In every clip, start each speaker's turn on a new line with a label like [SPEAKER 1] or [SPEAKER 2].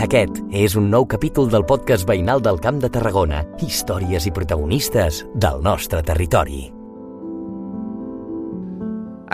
[SPEAKER 1] Aquest és un nou capítol del podcast veïnal del Camp de Tarragona, històries i protagonistes del nostre territori.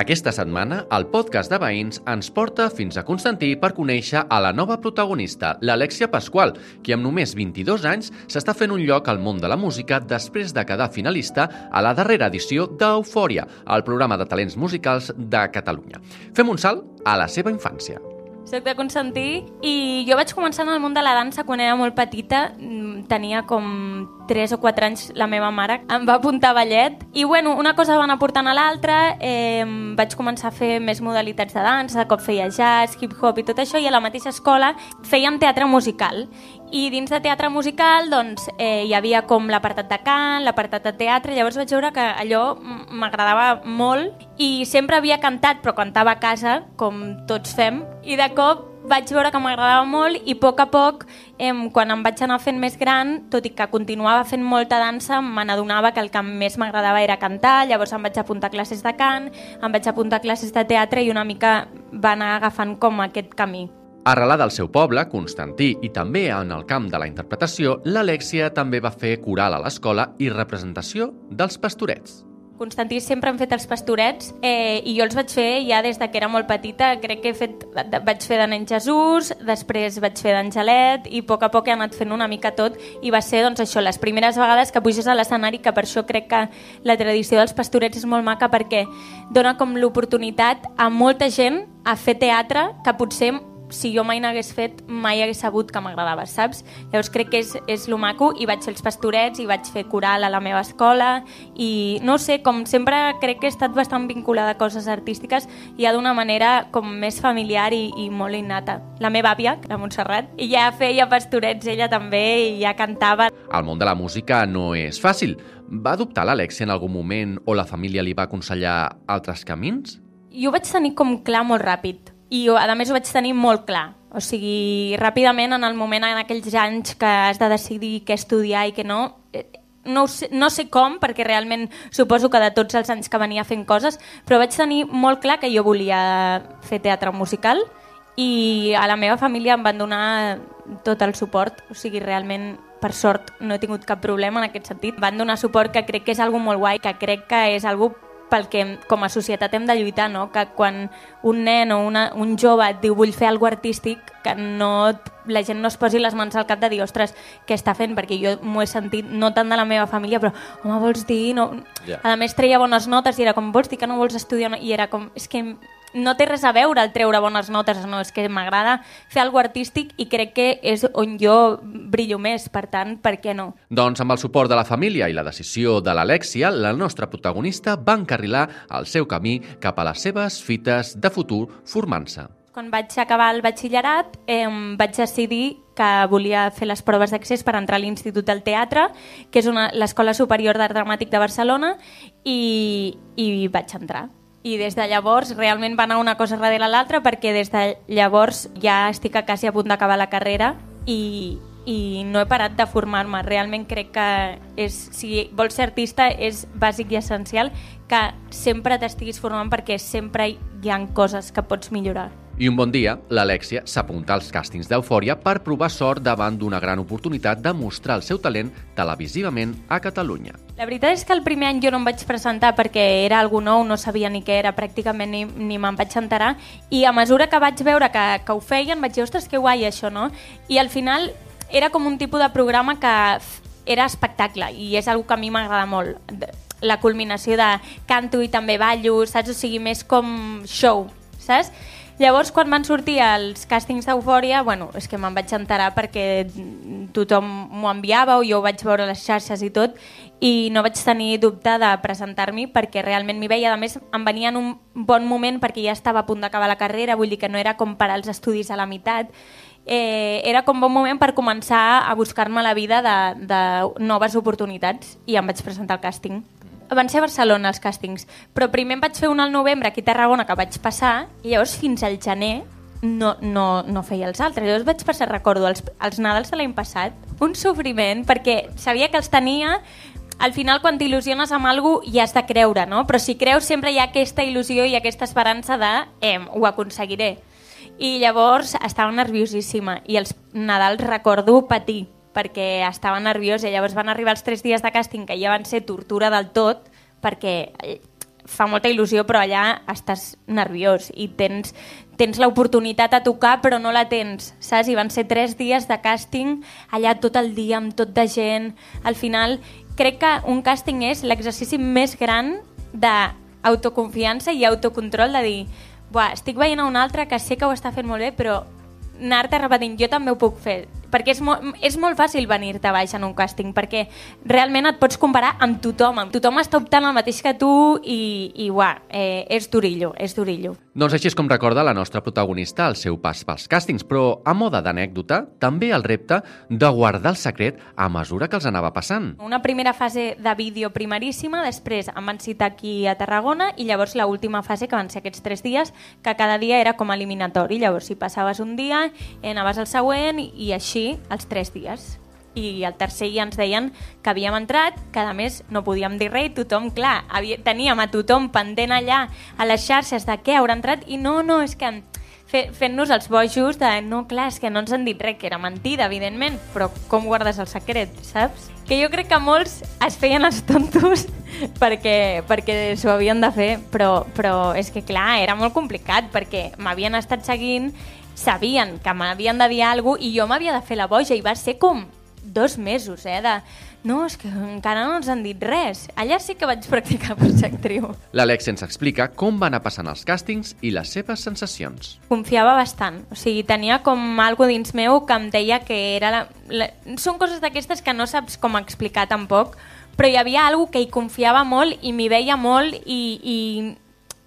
[SPEAKER 2] Aquesta setmana, el podcast de veïns ens porta fins a Constantí per conèixer a la nova protagonista, l'Alexia Pasqual, qui amb només 22 anys s'està fent un lloc al món de la música després de quedar finalista a la darrera edició d'Eufòria, el programa de talents musicals de Catalunya. Fem un salt a la seva infància.
[SPEAKER 3] Soc de Constantí i jo vaig començar en el món de la dansa quan era molt petita, mm, tenia com 3 o 4 anys la meva mare em va apuntar ballet i bueno, una cosa va anar portant a l'altra eh, vaig començar a fer més modalitats de dansa, de cop feia jazz, hip-hop i tot això i a la mateixa escola fèiem teatre musical i dins de teatre musical doncs, eh, hi havia com l'apartat de cant, l'apartat de teatre, llavors vaig veure que allò m'agradava molt i sempre havia cantat, però cantava a casa, com tots fem, i de cop vaig veure que m'agradava molt i a poc a poc, eh, quan em vaig anar fent més gran, tot i que continuava fent molta dansa, me n'adonava que el que més m'agradava era cantar, llavors em vaig apuntar a classes de cant, em vaig apuntar a classes de teatre i una mica va anar agafant com aquest camí.
[SPEAKER 2] Arrelada al seu poble, Constantí, i també en el camp de la interpretació, l'Alexia també va fer coral a l'escola i representació dels pastorets.
[SPEAKER 3] Constantí sempre han fet els pastorets eh, i jo els vaig fer ja des de que era molt petita. Crec que he fet, vaig fer de nen Jesús, després vaig fer d'Angelet i a poc a poc he anat fent una mica tot i va ser doncs, això les primeres vegades que puges a l'escenari que per això crec que la tradició dels pastorets és molt maca perquè dona com l'oportunitat a molta gent a fer teatre que potser si jo mai n'hagués fet, mai hagués sabut que m'agradava, saps? Llavors crec que és, és lo maco i vaig fer els pastorets i vaig fer coral a la meva escola i no sé, com sempre crec que he estat bastant vinculada a coses artístiques ja d'una manera com més familiar i, i molt innata. La meva àvia, la Montserrat, i ja feia pastorets ella també i ja cantava.
[SPEAKER 2] El món de la música no és fàcil. Va adoptar l'Alexia en algun moment o la família li va aconsellar altres camins?
[SPEAKER 3] Jo vaig tenir com clar molt ràpid i a més ho vaig tenir molt clar. O sigui, ràpidament en el moment, en aquells anys que has de decidir què estudiar i què no, eh, no sé, no sé com, perquè realment suposo que de tots els anys que venia fent coses, però vaig tenir molt clar que jo volia fer teatre musical i a la meva família em van donar tot el suport, o sigui, realment per sort no he tingut cap problema en aquest sentit. Van donar suport que crec que és algo molt guai, que crec que és algo pel que com a societat hem de lluitar, no? que quan un nen o una, un jove et diu vull fer alguna artístic, que no, la gent no es posi les mans al cap de dir, ostres, què està fent? Perquè jo m'ho he sentit, no tant de la meva família, però, home, vols dir... No... Yeah. A més, treia bones notes i era com, vols dir que no vols estudiar? I era com, és que no té res a veure el treure bones notes, no, és que m'agrada fer alguna artístic i crec que és on jo brillo més, per tant, per què no?
[SPEAKER 2] Doncs amb el suport de la família i la decisió de l'Alexia, la nostra protagonista va encarrilar el seu camí cap a les seves fites de futur formant-se.
[SPEAKER 3] Quan vaig acabar el batxillerat eh, vaig decidir que volia fer les proves d'accés per entrar a l'Institut del Teatre, que és l'Escola Superior d'Art Dramàtic de Barcelona, i, i vaig entrar i des de llavors realment va anar una cosa darrere l'altra perquè des de llavors ja estic a quasi a punt d'acabar la carrera i, i no he parat de formar-me. Realment crec que és, si vols ser artista és bàsic i essencial que sempre t'estiguis formant perquè sempre hi han coses que pots millorar.
[SPEAKER 2] I un bon dia, l'Alexia s'apunta als càstings d'Eufòria per provar sort davant d'una gran oportunitat de mostrar el seu talent televisivament a Catalunya.
[SPEAKER 3] La veritat és que el primer any jo no em vaig presentar perquè era algú nou, no sabia ni què era, pràcticament ni, ni me'n vaig enterar, i a mesura que vaig veure que, que ho feien vaig dir, ostres, que guai això, no? I al final era com un tipus de programa que era espectacle i és una que a mi m'agrada molt la culminació de canto i també ballo, saps? O sigui, més com show, saps? Llavors, quan van sortir els càstings d'Eufòria, bueno, és que me'n vaig enterar perquè tothom m'ho enviava o jo ho vaig veure a les xarxes i tot i no vaig tenir dubte de presentar-m'hi perquè realment m'hi veia. A més, em venia en un bon moment perquè ja estava a punt d'acabar la carrera, vull dir que no era com per als estudis a la meitat. Eh, era com bon moment per començar a buscar-me la vida de, de noves oportunitats i em vaig presentar al càsting van ser a Barcelona els càstings, però primer em vaig fer un al novembre aquí a Tarragona que vaig passar i llavors fins al gener no, no, no feia els altres. Llavors vaig passar, recordo, els, els Nadals de l'any passat, un sofriment, perquè sabia que els tenia al final quan t'il·lusiones amb cosa ja has de creure, no? Però si creus sempre hi ha aquesta il·lusió i aquesta esperança de eh, ho aconseguiré. I llavors estava nerviosíssima i els Nadals recordo patir perquè estava nerviós i llavors van arribar els tres dies de càsting que ja van ser tortura del tot perquè eh, fa molta il·lusió però allà estàs nerviós i tens, tens l'oportunitat a tocar però no la tens, saps? I van ser tres dies de càsting allà tot el dia amb tot de gent. Al final crec que un càsting és l'exercici més gran d'autoconfiança i autocontrol de dir Buah, estic veient a un altre que sé que ho està fent molt bé però anar-te repetint, jo també ho puc fer perquè és, mo és molt fàcil venir-te baix en un càsting, perquè realment et pots comparar amb tothom, tothom està optant el mateix que tu i, i uah, eh, és durillo, és durillo.
[SPEAKER 2] Doncs així és com recorda la nostra protagonista el seu pas pels càstings, però a moda d'anècdota, també el repte de guardar el secret a mesura que els anava passant.
[SPEAKER 3] Una primera fase de vídeo primeríssima, després em van citar aquí a Tarragona i llavors l última fase, que van ser aquests tres dies, que cada dia era com eliminatori. Llavors, si passaves un dia, anaves al següent i així els tres dies. I el tercer ja ens deien que havíem entrat, que a més no podíem dir res tothom, clar, havia, teníem a tothom pendent allà a les xarxes de què haurà entrat i no, no, és que fent-nos els bojos de no, clar, és que no ens han dit res, que era mentida, evidentment, però com guardes el secret, saps? Que jo crec que molts es feien els tontos perquè, perquè s'ho havien de fer, però, però és que clar, era molt complicat perquè m'havien estat seguint sabien que m'havien de dir alguna cosa i jo m'havia de fer la boja i va ser com dos mesos, eh, de no, és que encara no ens han dit res. Allà sí que vaig practicar per ser actriu.
[SPEAKER 2] L'Alex ens explica com van anar passant els càstings i les seves sensacions.
[SPEAKER 3] Confiava bastant. O sigui, tenia com algo dins meu que em deia que era... La, la... Són coses d'aquestes que no saps com explicar tampoc, però hi havia algo que hi confiava molt i m'hi veia molt i, i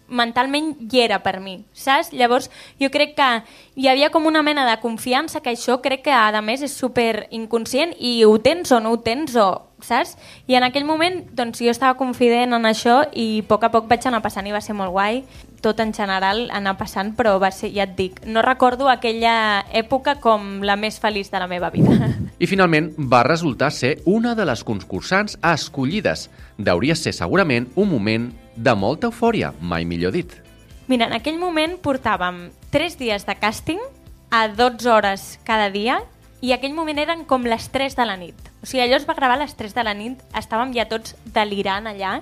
[SPEAKER 3] mentalment hi era per mi, saps? Llavors jo crec que hi havia com una mena de confiança que això crec que a més és super inconscient i ho tens o no ho tens o saps? I en aquell moment doncs, jo estava confident en això i a poc a poc vaig anar passant i va ser molt guai tot en general anar passant, però va ser, ja et dic, no recordo aquella època com la més feliç de la meva vida.
[SPEAKER 2] I finalment va resultar ser una de les concursants escollides. Deuria ser segurament un moment de molta eufòria, mai millor dit.
[SPEAKER 3] Mira, en aquell moment portàvem 3 dies de càsting a 12 hores cada dia i aquell moment eren com les 3 de la nit. O sigui, allò es va gravar a les 3 de la nit, estàvem ja tots delirant allà.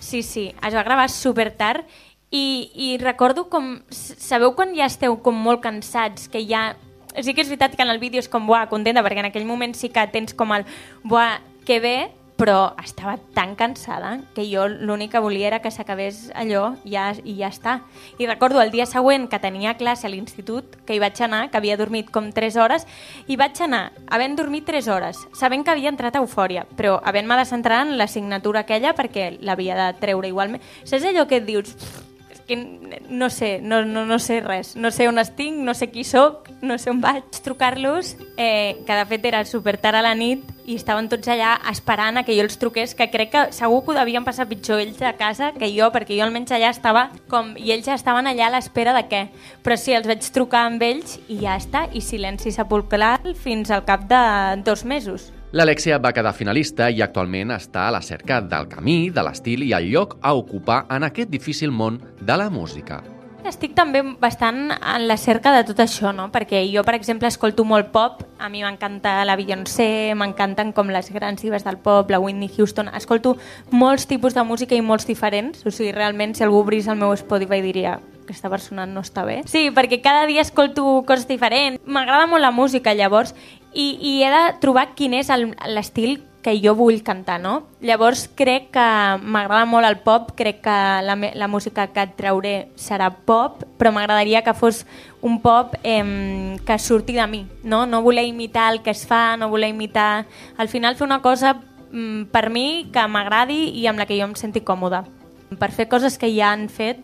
[SPEAKER 3] Sí, sí, es va gravar super tard i, i recordo com... Sabeu quan ja esteu com molt cansats, que ja... Sí que és veritat que en el vídeo és com, buah, contenta, perquè en aquell moment sí que tens com el, buah, que bé, però estava tan cansada que jo l'únic que volia era que s'acabés allò ja, i ja està. I recordo el dia següent que tenia classe a l'institut, que hi vaig anar, que havia dormit com 3 hores, i vaig anar havent dormit 3 hores, sabent que havia entrat a eufòria, però havent-me de centrar en l'assignatura aquella perquè l'havia de treure igualment. Saps allò que et dius que no sé, no, no, no sé res. No sé on estic, no sé qui sóc, no sé on vaig. Trucar-los, eh, que de fet era super tard a la nit i estaven tots allà esperant a que jo els truqués, que crec que segur que ho devien passar pitjor ells a casa que jo, perquè jo almenys allà estava com... I ells ja estaven allà a l'espera de què. Però sí, els vaig trucar amb ells i ja està, i silenci sepulcral fins al cap de dos mesos.
[SPEAKER 2] L'Alexia va quedar finalista i actualment està a la cerca del camí, de l'estil i el lloc a ocupar en aquest difícil món de la música.
[SPEAKER 3] Estic també bastant en la cerca de tot això, no? perquè jo, per exemple, escolto molt pop, a mi m'encanta la Beyoncé, m'encanten com les grans divas del pop, la Whitney Houston, escolto molts tipus de música i molts diferents, o sigui, realment, si algú obrís el meu Spotify diria aquesta persona no està bé. Sí, perquè cada dia escolto coses diferents. M'agrada molt la música, llavors, i, i he de trobar quin és l'estil que jo vull cantar, no? Llavors crec que m'agrada molt el pop, crec que la, la música que et trauré serà pop, però m'agradaria que fos un pop eh, que surti de mi, no? No voler imitar el que es fa, no voler imitar... Al final fer una cosa mm, per mi que m'agradi i amb la que jo em senti còmoda. Per fer coses que ja han fet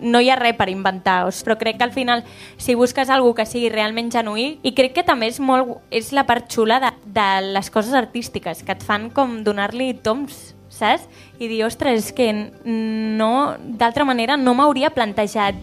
[SPEAKER 3] no hi ha res per inventar, però crec que al final si busques algú que sigui realment genuí i crec que també és molt és la part xula de, de les coses artístiques que et fan com donar-li toms saps? I dir, ostres, que no, d'altra manera no m'hauria plantejat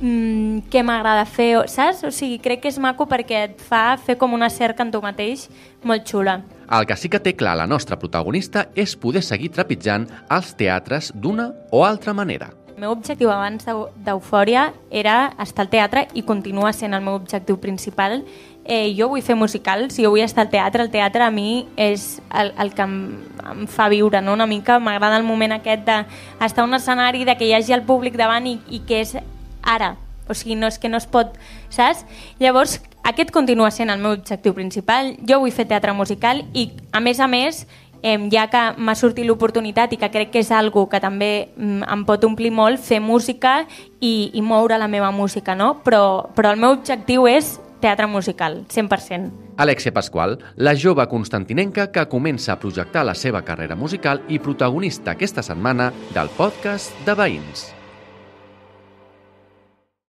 [SPEAKER 3] mm, què m'agrada fer, saps? O sigui, crec que és maco perquè et fa fer com una cerca en tu mateix molt xula.
[SPEAKER 2] El que sí que té clar la nostra protagonista és poder seguir trepitjant els teatres d'una o altra manera.
[SPEAKER 3] El meu objectiu abans d'Eufòria era estar al teatre i continua sent el meu objectiu principal. Eh, jo vull fer musicals, jo vull estar al teatre. El teatre a mi és el, el que em, em fa viure, no? una mica. M'agrada el moment aquest d'estar a un escenari, de que hi hagi el públic davant i, i que és ara. O sigui, no és que no es pot, saps? Llavors, aquest continua sent el meu objectiu principal. Jo vull fer teatre musical i, a més a més, eh, ja que m'ha sortit l'oportunitat i que crec que és algo que també mm, em pot omplir molt, fer música i, i moure la meva música, no? Però, però el meu objectiu és teatre musical, 100%.
[SPEAKER 2] Alexia Pasqual, la jove constantinenca que comença a projectar la seva carrera musical i protagonista aquesta setmana del podcast de Veïns.